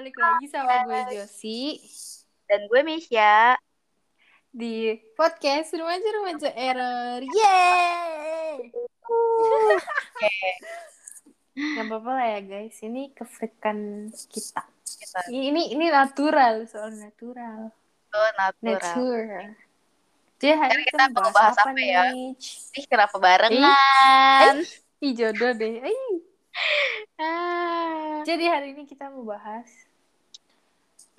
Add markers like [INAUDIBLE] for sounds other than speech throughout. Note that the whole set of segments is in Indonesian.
balik lagi sama gue Josi Dan gue Misha. di podcast remaja-remaja error. Yeay! [LAUGHS] Gak apa-apa lah ya guys, ini kefrikan kita. Kita Ini ini natural, soal natural. tuh natural. Natural. Jadi hari kita mau bahas apa ya? nih? Ih, kenapa barengan? Ih, jodoh deh. Ih. Ah. Jadi hari ini kita mau bahas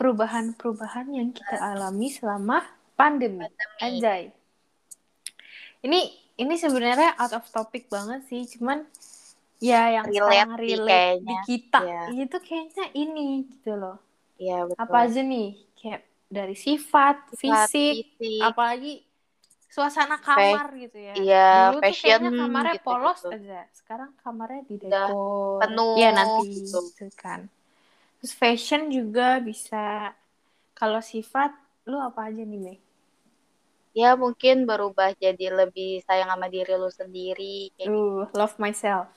perubahan-perubahan yang kita alami selama pandemi. Pandemi. Anjay. Ini ini sebenarnya out of topic banget sih, cuman ya yang Relate relate di kita Iya. itu kayaknya ini gitu loh. Iya, betul. Apa aja nih? Kayak dari sifat, Sifat, fisik, fisik. apalagi suasana kamar gitu ya. iya, Dulu fashion, kayaknya kamarnya gitu-gitu. polos aja. Sekarang kamarnya didekor. penuh, Iya nanti gitu. gitu kan. Terus fashion juga bisa. Kalau sifat, lu apa aja nih, Mei? Ya, mungkin berubah jadi lebih sayang sama diri lu sendiri. Kayak Uh, love myself.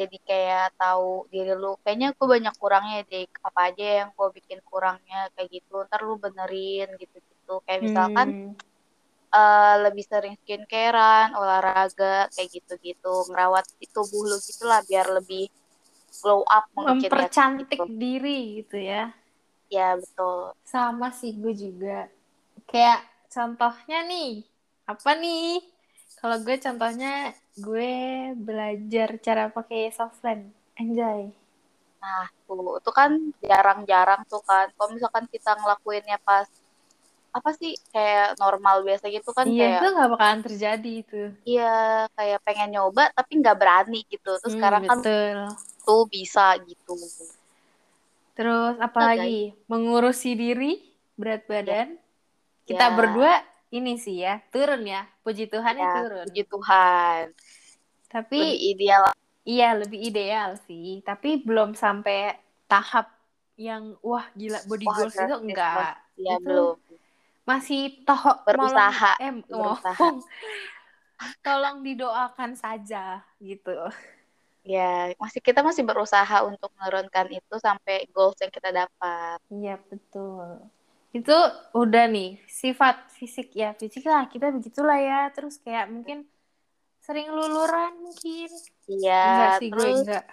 jadi kayak tahu diri lu kayaknya gue banyak kurangnya deh apa aja yang gue bikin kurangnya kayak gitu ntar lu benerin gitu-gitu kayak misalkan Hmm, eh, lebih sering skincarean olahraga kayak gitu-gitu ngerawat tubuh lu gitu lah biar lebih glow up mungkin ya mempercantik gitu. diri gitu ya. ya betul Sama sih gue juga. Kayak contohnya nih, apa nih? Kalau gue contohnya gue belajar cara pakai softland. Anjay. nah tuh itu kan jarang-jarang tuh kan kalau misalkan kita ngelakuinnya pas apa sih kayak normal biasa gitu kan iya, kayak itu gak bakalan terjadi itu. iya kayak pengen nyoba tapi nggak berani gitu terus Hmm, sekarang kan tuh bisa gitu Terus apa Oke. lagi? Mengurusi diri, berat badan. Kita Ya. berdua ini sih ya, turun ya. Puji Tuhan ya ya turun. puji Tuhan Tapi lebih ideal iya lebih ideal sih, tapi belum sampai tahap yang wah gila body Wah, goals itu enggak. ya Itu belum Masih toh Berusaha, eh, berusaha. [LAUGHS] Tolong didoakan saja gitu. Ya masih kita masih berusaha untuk menurunkan itu sampai goals yang kita dapat Iya betul. Itu udah nih sifat fisik ya fisik lah kita begitulah ya. Terus kayak mungkin sering luluran mungkin. iya enggak sih gue terus enggak.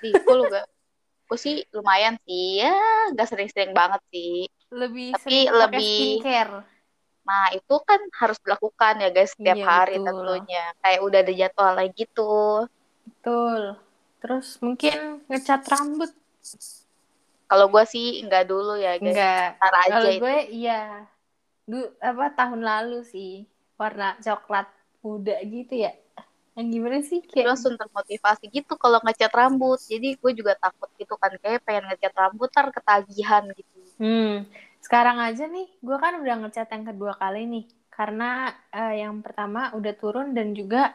di gue juga gue sih lumayan sih ya nggak sering-sering banget sih Lebih Tapi lebih- skincare. nah itu kan harus dilakukan ya guys setiap Iya, hari betul. tentunya kayak udah ada jadwalnya gitu Betul. Terus mungkin ngecat rambut kalau gue sih nggak dulu ya guys enggak. Kalau gue iya. Du, apa tahun lalu sih warna coklat muda gitu ya. Yang gimana sih kayak langsung termotivasi gitu kalau ngecat rambut jadi gue juga takut gitu kan kayak pengen ngecat rambut ntar ketagihan gitu Hmm, sekarang aja nih, gue kan udah ngecat yang kedua kali nih, karena eh, yang pertama udah turun dan juga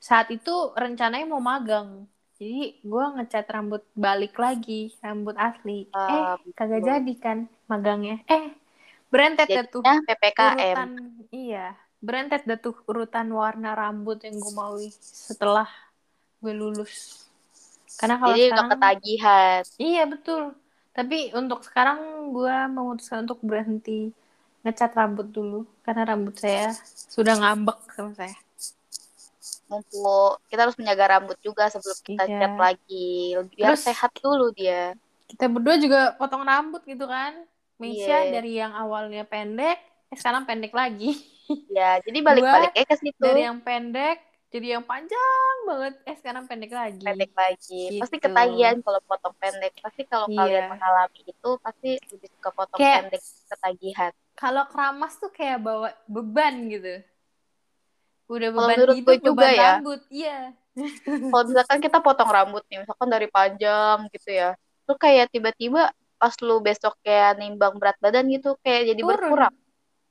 saat itu rencananya mau magang. Jadi gue ngecat rambut balik lagi, rambut asli. Ah, eh, kagak betul. jadi kan magangnya. Eh, berentet dah tuh jadinya PPKM urutan, iya, berentet dah tuh urutan warna rambut yang gue mau setelah gue lulus. Karena kalau jadi sekarang ketagihan Iya betul. Tapi untuk sekarang gue memutuskan untuk berhenti ngecat rambut dulu karena rambut saya sudah ngambek sama saya. Mumpung kita harus menjaga rambut juga sebelum kita Iya. cat lagi biar Terus- sehat dulu dia Kita berdua juga potong rambut gitu kan. Meisha Iya. dari yang awalnya pendek, eh sekarang pendek lagi. [LAUGHS] ya jadi balik-balik ke situ Dari yang pendek jadi yang panjang banget, eh sekarang pendek lagi. pendek lagi pasti Gitu. ketagihan kalau potong pendek pasti kalau Iya. kalian mengalami itu pasti lebih suka potong Kayak- pendek ketagihan Kalau keramas tuh kayak bawa beban gitu. Udah beban menurut hidup, gue juga beban ya. rambut. Iya. [LAUGHS] kalau misalkan kita potong rambut nih misalkan dari panjang gitu ya terus kayak tiba-tiba pas lu besok kayak nimbang berat badan gitu kayak jadi Turun. berkurang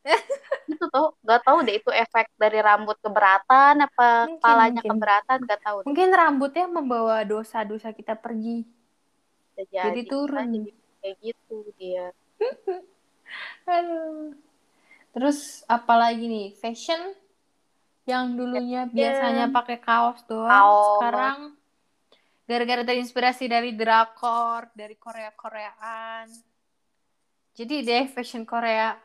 [LAUGHS] gitu tuh nggak tahu deh itu efek dari rambut keberatan apa Mungkin, kepalanya mungkin. keberatan nggak tahu deh. Mungkin rambutnya membawa dosa-dosa kita pergi. Jadi Bisa turun. jadi kayak gitu dia [LAUGHS] Aduh. Terus apalagi nih? Fashion yang dulunya biasanya pakai kaos doang, Kaos. sekarang gara-gara terinspirasi dari drakor dari Korea Koreaan jadi deh fashion Korea.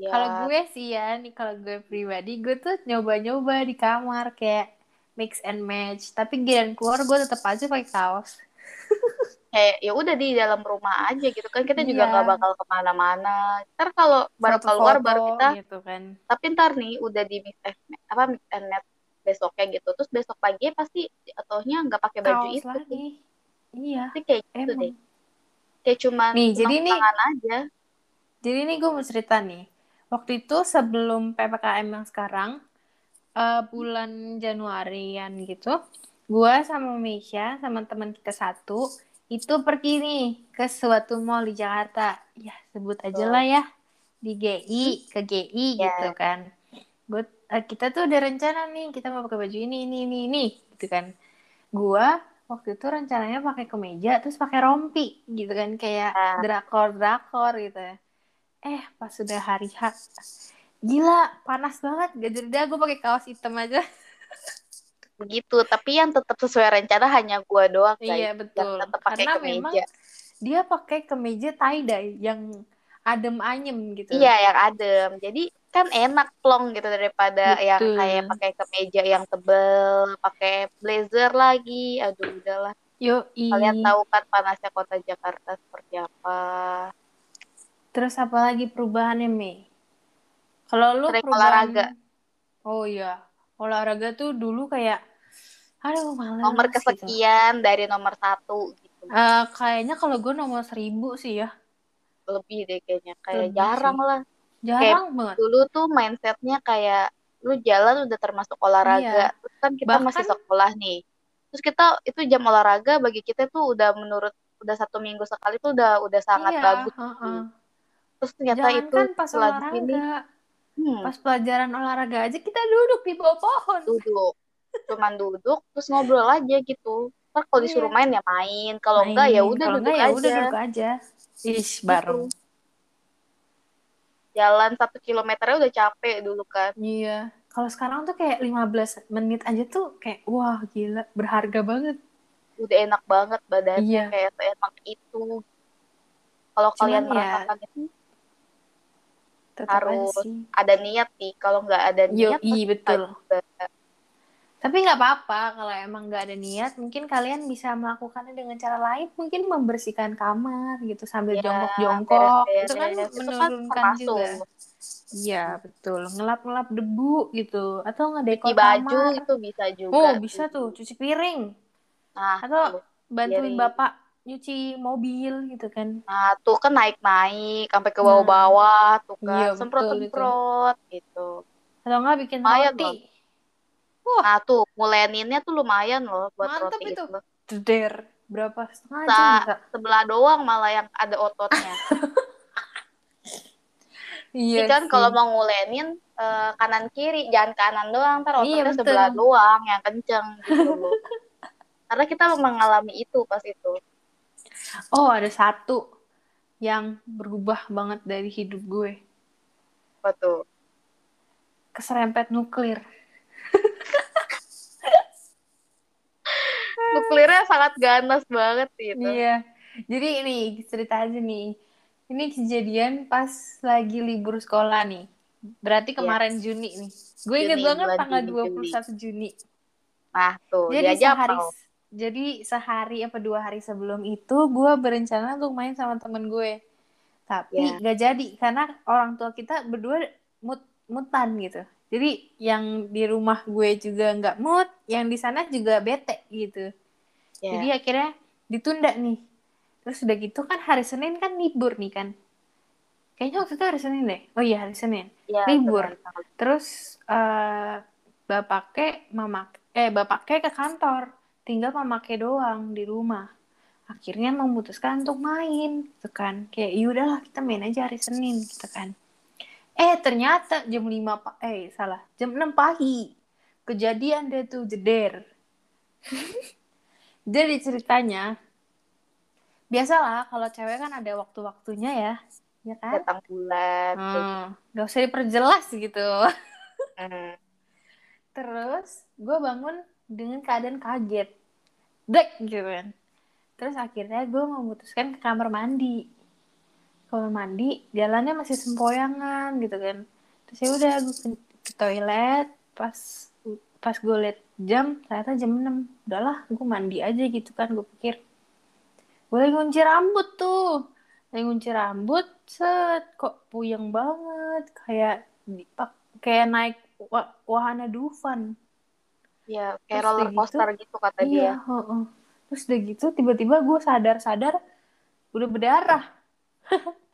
Ya kalau gue sih ya nih kalau gue pribadi gue tuh nyoba-nyoba di kamar kayak mix and match. Tapi giliran keluar gue tetap aja pakai kaos kayak ya udah di dalam rumah aja gitu kan kita juga Iya. nggak bakal ke mana-mana. Ntar kalau baru keluar baru kita gitu kan. Tapi ntar nih udah di mix and match, apa mix and match besoknya gitu terus besok pagi pasti jatuhnya nggak pakai baju kaos itu lagi. Iya. Pasti kayak gitu deh. Kayak cuman Nih, jadi nih- aja. Jadi ini gue mau cerita nih. Waktu itu sebelum PPKM yang sekarang, eh, bulan Januarian gitu, gue sama Misha, sama teman kita satu, itu pergi nih ke suatu mall di Jakarta. Ya, sebut aja lah ya. Di GI, ke GI Ya. gitu kan. Gue, eh, kita tuh udah rencana nih, kita mau pakai baju ini, ini, ini, ini, gitu kan. Gue waktu itu rencananya pakai kemeja, terus pakai rompi, gitu kan. Kayak Ah. drakor-drakor gitu ya. Eh, pas sudah hari H, gila panas banget. Gak jadi dah gue pakai kaos hitam aja. [LAUGHS] begitu tapi yang tetap sesuai rencana hanya gua doang guys iya betul. yang tetap pakai Karena kemeja memang dia pakai kemeja tie dye yang adem ayem gitu. iya yang adem jadi kan enak plong gitu daripada yang Betul. kayak pakai kemeja yang tebel pakai blazer lagi aduh udahlah Yo, kalian tahu kan panasnya kota Jakarta seperti apa Terus apa lagi perubahannya, Mei? Kalau lu Sering perubahan... olahraga. Oh iya, olahraga tuh dulu kayak, aduh males nomor gitu. kesekian dari nomor satu gitu Eh, kayaknya kalau gue nomor seribu sih ya, lebih deh kayaknya kayak Lebih jarang sih. lah jarang banget. dulu tuh mindsetnya kayak lu jalan udah termasuk olahraga Iya. terus kan kita Bahkan- masih sekolah nih terus kita itu jam olahraga bagi kita tuh udah menurut udah satu minggu sekali tuh udah udah sangat iya, bagus heeh. terus ternyata itu Jangankan pas olahraga, hmm, pas pelajaran olahraga aja kita duduk di bawah pohon. duduk cuman duduk terus ngobrol aja gitu ntar kalau Iya. disuruh main ya main kalau enggak ya udah duduk ya aja udah duduk aja. Ish, bareng. jalan satu kilometernya udah capek dulu kan Iya. Kalau sekarang tuh kayak 15 menit aja tuh kayak wah gila, berharga banget. udah enak banget badannya Iya. kayak seenak itu kalau kalian ya, merasakan itu Tetap Harus ada niat sih kalau nggak ada Yo, niat iya betul. juga. Tapi nggak apa-apa kalau emang nggak ada niat, mungkin kalian bisa melakukannya dengan cara lain, mungkin membersihkan kamar gitu sambil Ya, jongkok-jongkok. beres-beres. Itu kan kan menurunkan termasuk. juga. Iya, betul. Ngelap-ngelap debu gitu atau ngedekor Cuci baju kamar. itu bisa juga Oh, bisa tuh, cuci piring nah atau bantuin bapak nyuci mobil gitu kan. nah tuh kan naik naik sampai ke bawah-bawah tuh Hmm. Iya, kan betul semprot semprot gitu Atau nggak bikin Lumayan roti. nah tuh nguleninnya tuh lumayan loh buat Mantep roti itu. itu Jeder. Berapa setengah Sa- jam bisa? sebelah doang malah yang ada ototnya [LAUGHS] Iya Jadi kan kalau mau ngulenin eh, kanan kiri jangan kanan doang ntar Iya, ototnya betul. sebelah doang yang kenceng gitu loh [LAUGHS] karena kita mengalami itu pas itu Oh, ada satu yang berubah banget dari hidup gue. apa tuh Keserempet nuklir. [LAUGHS] nuklirnya sangat ganas banget gitu Iya. Jadi ini cerita aja nih. Ini kejadian pas lagi libur sekolah nih. Berarti kemarin Juni nih. Gue inget banget tanggal Juni, 21 Juni. nah tuh Jadi dia aja sehari apa jadi sehari apa dua hari sebelum itu gue berencana untuk main sama temen gue. Tapi Ya. gak jadi karena orang tua kita berdua mut mutan gitu. Jadi yang di rumah gue juga nggak mood, yang di sana juga bete gitu. Ya. Jadi akhirnya ditunda nih. Terus udah gitu kan hari Senin kan libur nih kan. Kayaknya waktu itu hari Senin deh. Oh iya hari Senin. Ya, libur. benar. Terus eh bapaknya mama eh bapaknya ke kantor. Tinggal mamake doang di rumah. Akhirnya memutuskan untuk main gitu kan. Kayak yaudahlah kita main aja hari Senin gitu kan. Eh ternyata jam 5 pa- eh salah, jam 6 pagi. Kejadian deh tuh jeder. [LAUGHS] Jadi ceritanya biasalah kalau cewek kan ada waktu-waktunya ya, ya kan? datang bulan Hmm, gak usah diperjelas gitu. Hmm. Terus gue bangun dengan keadaan kaget. dek gitu kan. Terus akhirnya gue memutuskan ke kamar mandi. Kamar mandi jalannya masih sempoyangan gitu kan. Terus ya udah gue ke, toilet. Pas pas gue liat jam ternyata jam 6 udahlah gue mandi aja gitu kan gue pikir. Gue lagi ngunci rambut tuh. Lagi ngunci rambut set kok puyeng banget. Kayak kayak naik wahana Dufan ya kayak terus roller gitu, coaster gitu, gitu kata iya, dia. uh, uh. terus udah gitu tiba-tiba gue sadar-sadar udah berdarah. [LAUGHS]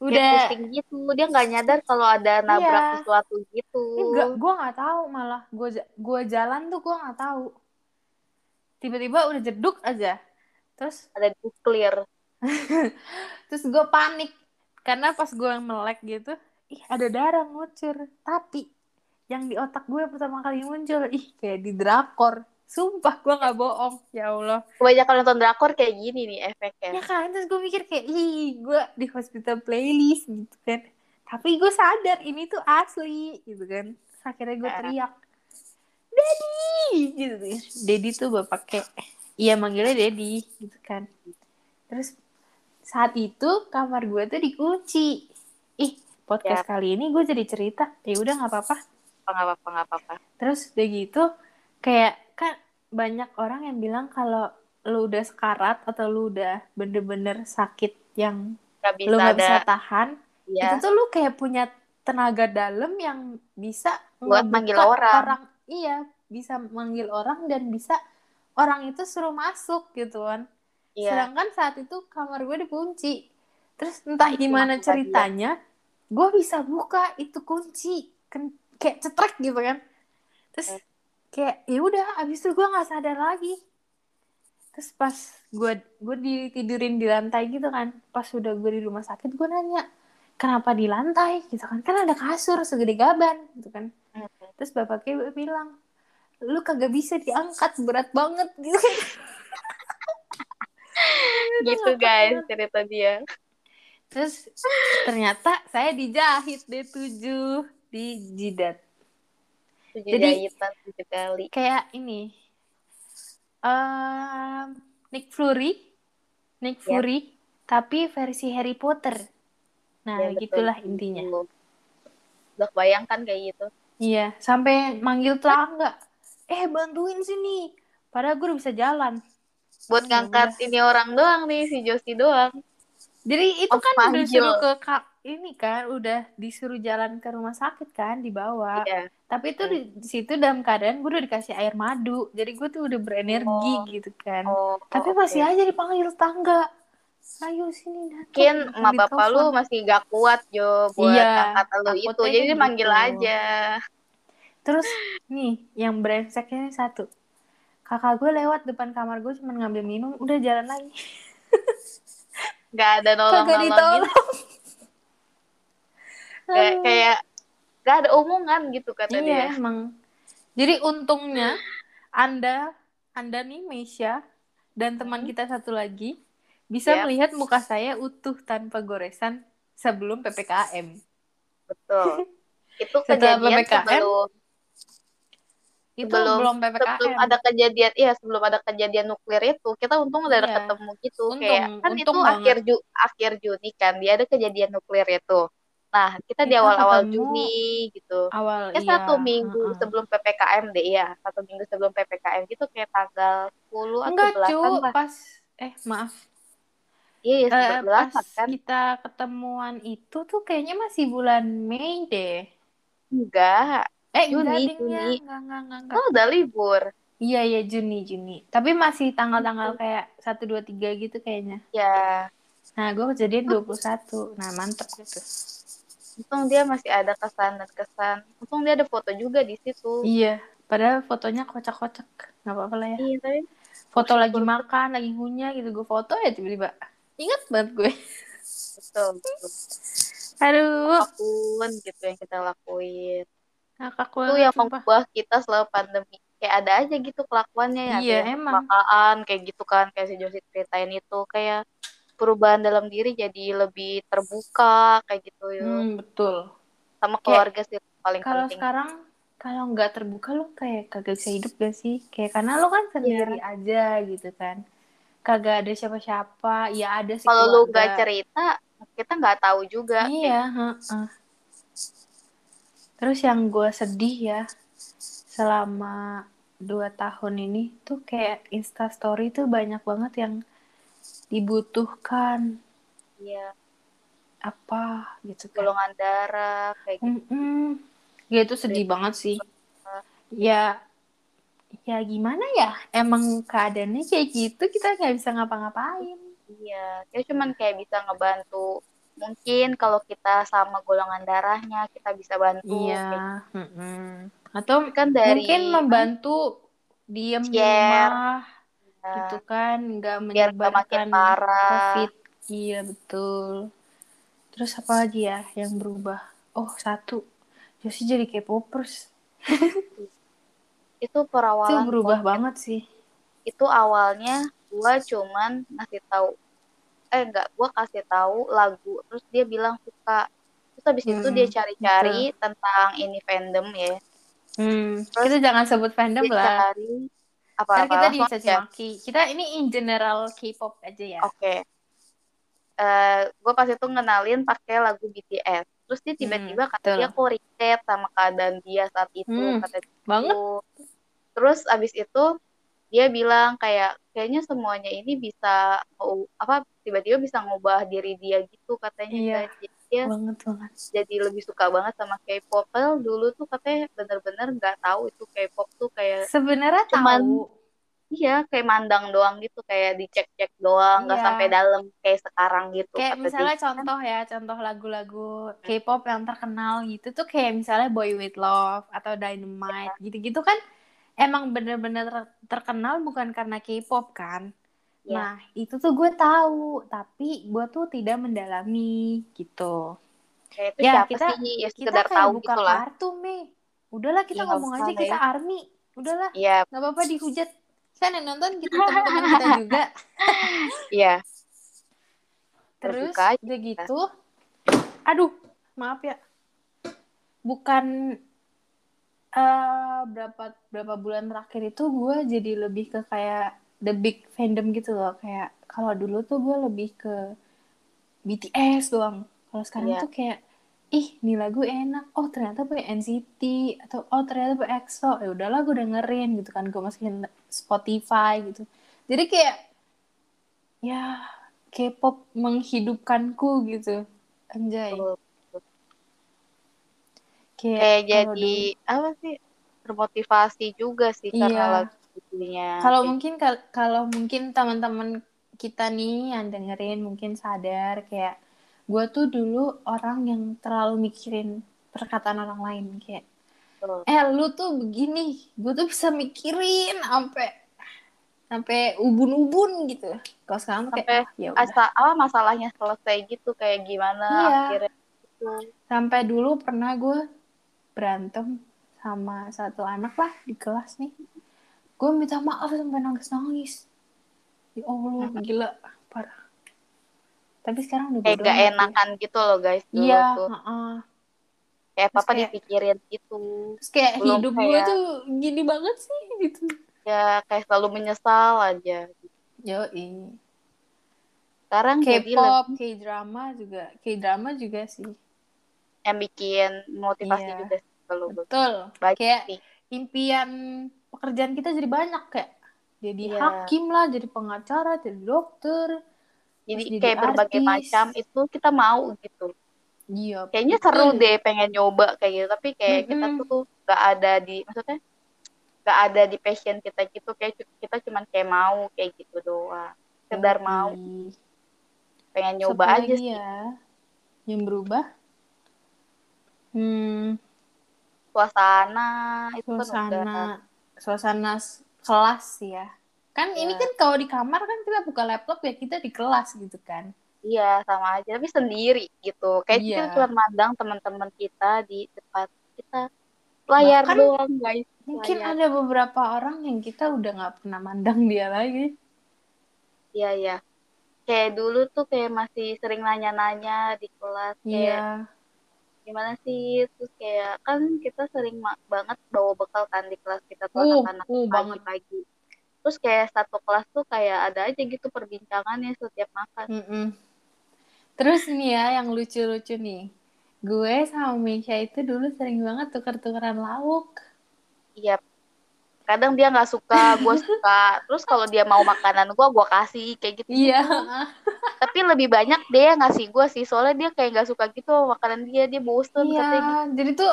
Udah. dia pusing gitu dia nggak nyadar kalau ada nabrak iya. sesuatu gitu. Enggak gue nggak tahu malah. Gue gue jalan tuh gue nggak tahu. Tiba-tiba udah jeduk aja. Terus [LAUGHS] ada di clear. Terus gue panik. Karena pas gue melek gitu ih ada darah ngucur. Tapi yang di otak gue pertama kali muncul. Ih kayak di drakor. Sumpah gue gak bohong. Ya Allah. Kebanyakan nonton drakor kayak gini nih efeknya. Ya kan Terus gue mikir kayak Ih gue di hospital playlist gitu kan. Tapi gue sadar ini tuh asli gitu kan. Terus akhirnya gue teriak Daddy! Gitu kan Daddy tuh bapak kayak Iya manggilnya Daddy gitu kan. Terus saat itu kamar gue tuh dikunci. Ih podcast ya. kali ini gue jadi cerita. Ya udah nggak apa-apa nggak apa-apa nggak apa-apa terus udah gitu kayak kan banyak orang yang bilang kalau lu udah sekarat atau lu udah bener-bener sakit yang gak bisa lu gak bisa tahan ya. itu tuh lu kayak punya tenaga dalam yang bisa buat manggil orang. orang iya bisa manggil orang dan bisa orang itu suruh masuk gitu kan iya. sedangkan saat itu kamar gue dikunci terus entah gimana ceritanya gue bisa buka itu kunci kayak cetrek gitu kan. Terus eh kayak ya udah abis itu gue nggak sadar lagi. Terus pas gue gue ditidurin di lantai gitu kan pas udah gue di rumah sakit gue nanya kenapa di lantai? Gitu kan. Kan ada kasur segede gaban gitu kan. Terus bapaknya bilang lu kagak bisa diangkat berat banget. [LAUGHS] Gitu kan. Gitu guys cerita dia. Terus ternyata saya dijahit deh tujuh di jidat. Tujuh Jadi, jahitan tujuh kali. kayak ini. Uh, Nick Fury. Nick yep. Fury tapi versi Harry Potter. Nah ya, gitulah intinya. Udah bayangkan kayak gitu? Iya sampai manggil tetangga. Eh bantuin sini. Padahal gue udah bisa jalan. Buat oh, ngangkat ini orang doang nih si Josie doang. Jadi itu oh, kan udah suruh ke ini kan udah disuruh jalan ke rumah sakit kan dibawa. Iya. Tapi itu di, di situ dalam keadaan gue udah dikasih air madu, jadi gue tuh udah berenergi oh. gitu kan. Oh, Tapi masih aja dipanggil tangga. Ayo sini datang. Mungkin emak bapak lu masih gak kuat Jo buat iya, angkat lu itu, jadi gitu. manggil aja. Terus nih yang brengseknya satu. Kakak gue lewat depan kamar gue cuma ngambil minum, udah jalan lagi. Gak ada nolong-nolongin. Kayak kayak gak ada omongan gitu kata iya, dia. emang. Jadi untungnya Anda Anda nih Meisha dan teman hmm. kita satu lagi bisa yep. melihat muka saya utuh tanpa goresan sebelum PPKM. Betul. [LAUGHS] Itu kejadian PPKM, sebelum itu sebelum, belum PPKM. Sebelum ada kejadian, iya sebelum ada kejadian nuklir itu, kita untung udah iya. ketemu gitu. Untung, kayak kan untung itu banget. akhir Ju akhir Juni kan, dia ada kejadian nuklir itu. Nah, kita, di awal-awal Juni gitu. Awal, ya, iya. satu minggu uh -uh. sebelum PPKM deh ya. Satu minggu sebelum PPKM gitu kayak tanggal 10 Enggak, atau 8 cu, pas eh maaf. Iya, ya, uh, pas kan. kita ketemuan itu tuh kayaknya masih bulan Mei deh. Enggak. Eh, Juni, Juni. Enggak, enggak, enggak, enggak. Oh, udah libur. Iya, iya, Juni, Juni. Tapi masih tanggal-tanggal kayak 1, 2, 3 gitu kayaknya. Ya. Nah, gue kejadian 21. Nah, mantep gitu untung dia masih ada kesan dan kesan. Untung dia ada foto juga di situ. Iya padahal fotonya kocak-kocak. Nggak apa-apa lah ya. Iya tapi foto lagi makan lagi ngunyah gitu. Gue foto ya tiba-tiba. Ingat banget gue. Betul, betul. aduh. Apa pun gitu yang kita lakuin. Ngakak itu yang mengubah kita selama pandemi. Kayak ada aja gitu kelakuannya ya. Iya emang. kayak gitu kan. Kayak si Josie ceritain itu. Kayak perubahan dalam diri jadi lebih terbuka kayak gitu ya. Hmm, betul. Sama keluarga kayak, sih paling kalau penting. sekarang kalau nggak terbuka lo kayak kagak bisa hidup gak sih kayak karena lo kan sendiri yeah. aja gitu kan kagak ada siapa-siapa ya ada sih kalau lu nggak cerita kita nggak tahu juga iya kayak... uh, uh. terus yang gue sedih ya selama dua tahun ini tuh kayak Insta Story tuh banyak banget yang dibutuhkan. Iya. Apa gitu kan. Golongan darah kayak gitu. Mm -mm. Ya itu sedih Dari banget sih. Ya ya gimana ya? Emang keadaannya kayak gitu kita nggak bisa ngapa-ngapain. Iya, ya cuman kayak bisa ngebantu mungkin kalau kita sama golongan darahnya kita bisa bantu iya gitu. mm atau kan dari mungkin membantu diem di rumah. Gitu kan nggak menyebarkan covid. Iya betul. Terus apa lagi ya yang berubah? Oh satu. Josie jadi K-popers itu perawalan itu berubah COVID. banget sih. Itu awalnya gua cuman ngasih tahu eh enggak gue kasih tahu lagu terus dia bilang suka. Terus habis hmm, itu dia cari-cari tentang ini fandom ya. Hmm. terus kita jangan sebut fandom lah. cari apa apa? kita dicaci maki kita ini in general K-pop aja ya. Oke. Okay. uh, eh, gue pas itu ngenalin pakai lagu BTS terus dia tiba-tiba hmm, kata dia kok riset sama keadaan dia saat itu hmm, kata dia. banget. Terus abis itu dia bilang kayak kayaknya semuanya ini bisa apa tiba-tiba bisa ngubah diri dia gitu katanya iya, jadi dia banget banget jadi lebih suka banget sama K-pop dulu tuh katanya bener-bener nggak tahu itu K-pop tuh kayak sebenarnya tahu iya kayak mandang doang gitu kayak dicek-cek doang nggak iya. sampai dalam kayak sekarang gitu kayak misalnya dia. contoh ya contoh lagu-lagu K-pop yang terkenal gitu tuh kayak misalnya Boy With Love atau Dynamite gitu gitu-gitu kan emang bener-bener terkenal bukan karena K-pop kan. Yeah. Nah, itu tuh gue tahu, tapi gue tuh tidak mendalami gitu. Kayak itu ya, siapa kita, sih? Ya, kita kayak tahu buka gitu kartu, Mei. Udahlah kita ya, ngomong aja kita ya. army. Udahlah. Iya. Gak apa-apa dihujat. Saya yang nonton gitu [LAUGHS] teman-teman kita juga. Iya. Terus udah gitu. Aduh, maaf ya. Bukan uh, berapa berapa bulan terakhir itu gue jadi lebih ke kayak the big fandom gitu loh. Kayak kalau dulu tuh gue lebih ke BTS doang. Kalau sekarang yeah. tuh kayak ih ini lagu enak. Oh ternyata pakai NCT atau oh ternyata pakai EXO. Ya udahlah gue dengerin gitu kan. Gue masukin Spotify gitu. Jadi kayak ya K-pop menghidupkanku gitu. Anjay. Oh kayak, kayak jadi dulu. apa sih? Termotivasi juga sih iya. karena lagunya kalau mungkin kalau mungkin teman-teman kita nih yang dengerin mungkin sadar kayak gue tuh dulu orang yang terlalu mikirin perkataan orang lain kayak oh. eh lu tuh begini gue tuh bisa mikirin sampai sampai ubun-ubun gitu kalau sekarang kayak sampai ah, ya apa masalahnya selesai gitu kayak gimana iya. akhirnya gitu. sampai dulu pernah gue berantem sama satu anak lah di kelas nih gue minta maaf sampai nangis nangis ya allah gila parah tapi sekarang udah kayak gak enakan ya. gitu loh guys dulu iya tuh. Uh -uh. kayak apa kayak, dipikirin gitu terus kayak Belum hidup kayak, gue tuh gini banget sih gitu ya kayak selalu menyesal aja yo sekarang K-pop, K-drama juga, K-drama juga sih yang bikin motivasi iya. juga kalau betul Baik kayak sih. impian pekerjaan kita jadi banyak kayak jadi iya. hakim lah jadi pengacara jadi dokter jadi kayak artis. berbagai macam itu kita mau gitu iya kayaknya betul. seru deh pengen nyoba kayak gitu tapi kayak mm -hmm. kita tuh gak ada di maksudnya gak ada di passion kita gitu kayak kita cuman kayak mau kayak gitu doang sekedar okay. mau pengen nyoba Seperti aja sih ya. yang berubah Hmm. Suasana itu suasana kan suasana kelas ya. Kan ya. ini kan kalau di kamar kan kita buka laptop ya kita di kelas gitu kan. Iya, sama aja tapi sendiri gitu. Kayak iya. kita cuma mandang teman-teman kita di depan kita layar Bahkan, doang guys. Mungkin layar. ada beberapa orang yang kita udah nggak pernah mandang dia lagi. Iya, iya. Kayak dulu tuh kayak masih sering nanya-nanya di kelas. Iya gimana sih? Terus kayak kan kita sering banget bawa bekal kan di kelas kita tuh uh, anak-anak uh, pagi-pagi. Terus kayak satu kelas tuh kayak ada aja gitu perbincangannya setiap makan. Mm -mm. terus nih ya yang lucu-lucu nih. Gue sama Misha itu dulu sering banget tuker-tukeran lauk. Iya kadang dia nggak suka gue suka. Terus kalau dia mau makanan gue gue kasih kayak gitu. Iya. Tapi lebih banyak dia ngasih gue sih soalnya dia kayak nggak suka gitu makanan dia dia bosen iya katanya. jadi tuh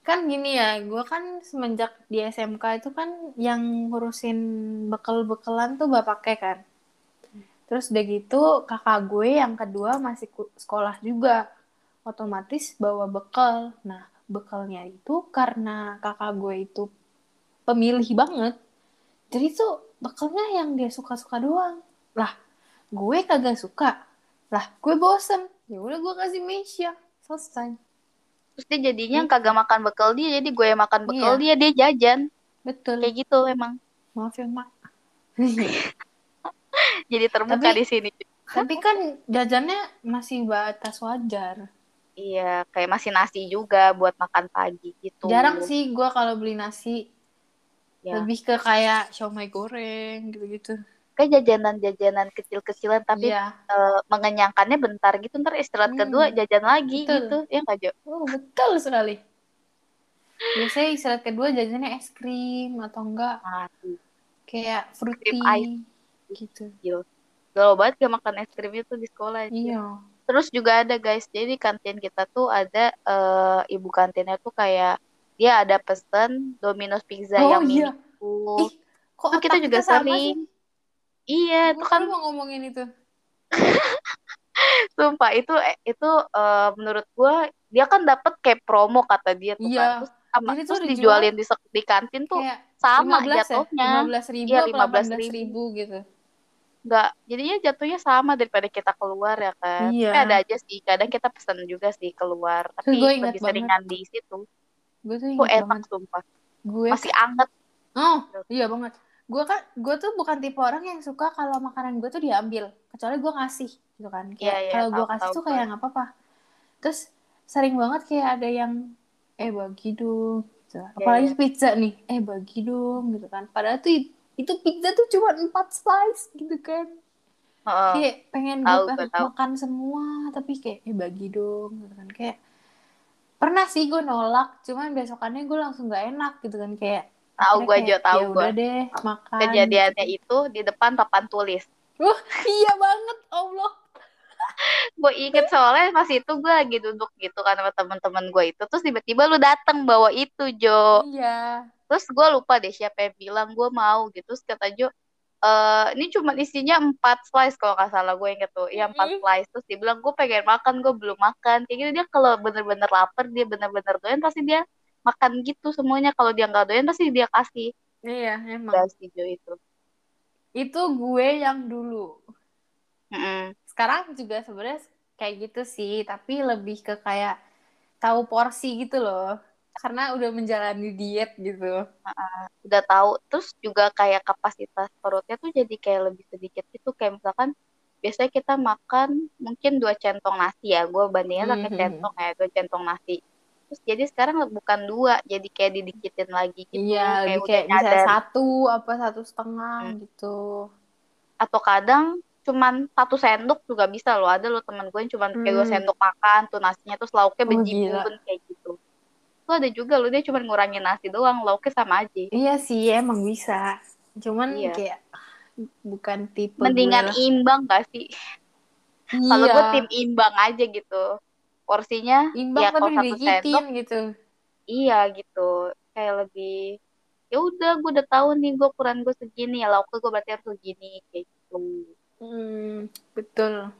kan gini ya gue kan semenjak di SMK itu kan yang ngurusin bekal-bekalan tuh bapaknya kan. Terus udah gitu kakak gue yang kedua masih sekolah juga. Otomatis bawa bekal nah bekalnya itu karena kakak gue itu pemilih banget. Jadi tuh bekalnya yang dia suka-suka doang. Lah gue kagak suka. Lah gue bosen. Ya udah gue kasih Mesia selesai. Terus dia jadinya hmm. kagak makan bekal dia jadi gue yang makan bekal iya. dia dia jajan. Betul. Kayak gitu emang. Maaf ya mak. [LAUGHS] Jadi terbuka tapi, di sini. tapi kan jajannya masih batas wajar. Iya kayak masih nasi juga buat makan pagi gitu. Jarang sih gue kalau beli nasi ya. lebih ke kayak siomay goreng gitu-gitu kayak jajanan-jajanan kecil-kecilan tapi yeah. Iya. uh, mengenyangkannya bentar gitu ntar istirahat hmm. kedua jajan lagi betul. gitu ya nggak Jo? Oh betul sekali. Biasanya istirahat kedua jajannya es krim atau enggak Mati. kayak fruity gitu. Yo. Galau banget gak makan es krim itu di sekolah. Iya. Terus juga ada guys, jadi kantin kita tuh ada uh, ibu kantinnya tuh kayak dia ada pesen Domino's pizza oh, yang iya. mini. Ih, kok kita juga kita sering. Sih? Iya, itu kan mau ngomongin itu. [LAUGHS] Sumpah itu eh, itu uh, menurut gua dia kan dapat kayak promo kata dia tuh iya. kan. Terus sama Jadi terus dijualin di di kantin tuh sama 15 jatuhnya. Ya? 15 ribu iya, 15 ribu. ribu gitu. Enggak, jadinya jatuhnya sama daripada kita keluar ya kan. Iya. Tapi ada aja sih, kadang kita pesan juga sih keluar. Tapi lebih seringan di situ. Gue tuh ingat enak banget. sumpah. Gue masih anget. Oh, iya banget. Gue kan gue tuh bukan tipe orang yang suka kalau makanan gue tuh diambil. Kecuali gue ngasih gitu kan. Kayak yeah, yeah, kalau gue kasih tuh kayak nggak apa-apa. Terus sering banget kayak ada yang eh bagi dong gitu. yeah, apalagi yeah. pizza nih. Eh bagi dong gitu kan. Padahal tuh itu pizza tuh cuma empat slice gitu kan. Uh, kayak pengen gue makan semua tapi kayak eh bagi dong gitu kan. Kayak pernah sih gue nolak cuman besokannya gue langsung gak enak gitu kan kayak tahu gue aja tahu gue deh makan kejadiannya itu di depan papan tulis. Wah, iya banget Allah. Gue inget soalnya pas itu gue lagi duduk gitu kan sama temen-temen gue itu terus tiba-tiba lu dateng bawa itu Jo. Iya. Terus gue lupa deh siapa yang bilang gue mau gitu terus kata Jo Uh, ini cuma isinya empat slice kalau nggak salah gue inget tuh. Ya empat mm-hmm. slice. Terus dia bilang gue pengen makan gue belum makan. Kayak gitu dia kalau bener-bener lapar dia bener-bener doyan pasti dia makan gitu semuanya. Kalau dia nggak doyan pasti dia kasih. Iya emang. Setuju itu. Itu gue yang dulu. Mm -mm. sekarang juga sebenarnya kayak gitu sih tapi lebih ke kayak tahu porsi gitu loh karena udah menjalani diet gitu. Uh, udah tahu. Terus juga kayak kapasitas perutnya tuh jadi kayak lebih sedikit gitu. Kayak misalkan biasanya kita makan mungkin dua centong nasi ya. Gue bandingnya pakai mm -hmm. centong ya dua centong nasi. Terus jadi sekarang bukan dua jadi kayak didikitin lagi gitu. Iya kayak, kayak bisa satu apa satu setengah hmm. gitu. Atau kadang cuman satu sendok juga bisa loh. Ada loh teman gue yang cuman hmm. kayak dua sendok makan tuh nasinya tuh lauknya oh, bejibun kayak gitu tuh ada juga loh dia cuma ngurangin nasi doang lauknya sama aja. Iya sih emang bisa. Cuman iya. kayak bukan tipe mendingan gue imbang gak sih? Iya. kalau gue tim imbang aja gitu. Porsinya imbang ya tapi satu sendok gitu. Iya gitu. Kayak lebih ya udah gue udah tahu nih gue ukuran gue segini ya lauknya gue berarti harus segini kayak gitu. Hmm, betul.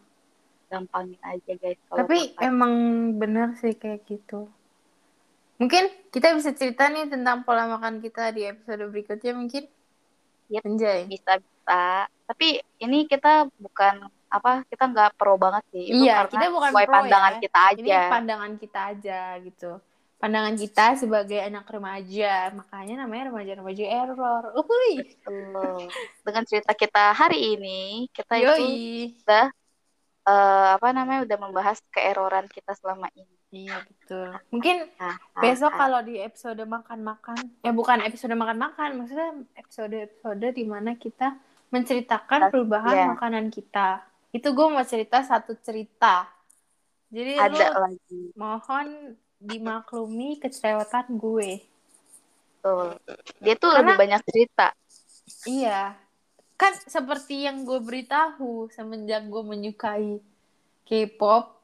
Gampangin aja guys tapi makan. emang bener sih kayak gitu mungkin kita bisa cerita nih tentang pola makan kita di episode berikutnya mungkin ya Anjay. bisa bisa tapi ini kita bukan apa kita nggak pro banget sih itu iya kita bukan pro pandangan ya. kita aja ini pandangan kita aja gitu pandangan kita sebagai anak remaja makanya namanya remaja-remaja error Uhuy. dengan cerita kita hari ini kita Yoi. itu udah uh, apa namanya udah membahas keeroran kita selama ini. Iya betul. Mungkin ah, ah, besok ah. kalau di episode makan-makan, ya bukan episode makan-makan, maksudnya episode-episode di mana kita menceritakan perubahan yeah. makanan kita. Itu gue mau cerita satu cerita. Jadi ada lu lagi. Mohon dimaklumi kecerewetan gue. Tuh. Dia tuh Karena, lebih banyak cerita. Iya. Kan seperti yang gue beritahu semenjak gue menyukai K-pop,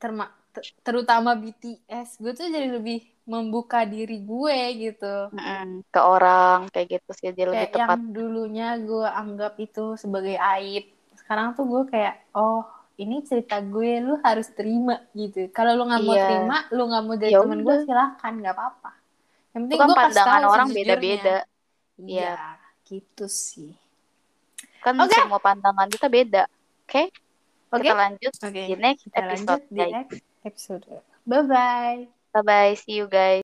terma terutama BTS gue tuh jadi lebih membuka diri gue gitu. Mm, ke orang kayak gitu sih dia lebih tepat yang dulunya gue anggap itu sebagai aib sekarang tuh gue kayak oh ini cerita gue lu harus terima gitu. Kalau lu nggak mau yeah. terima lu nggak mau jadi ya teman gue silahkan nggak apa-apa. Yang penting gue pandangan orang beda-beda. Iya ya, gitu sih. Kan okay. semua pandangan kita beda oke? Okay? okay? kita lanjut okay. di next kita episode lanjut di next episode. Bye bye. Bye bye. See you guys.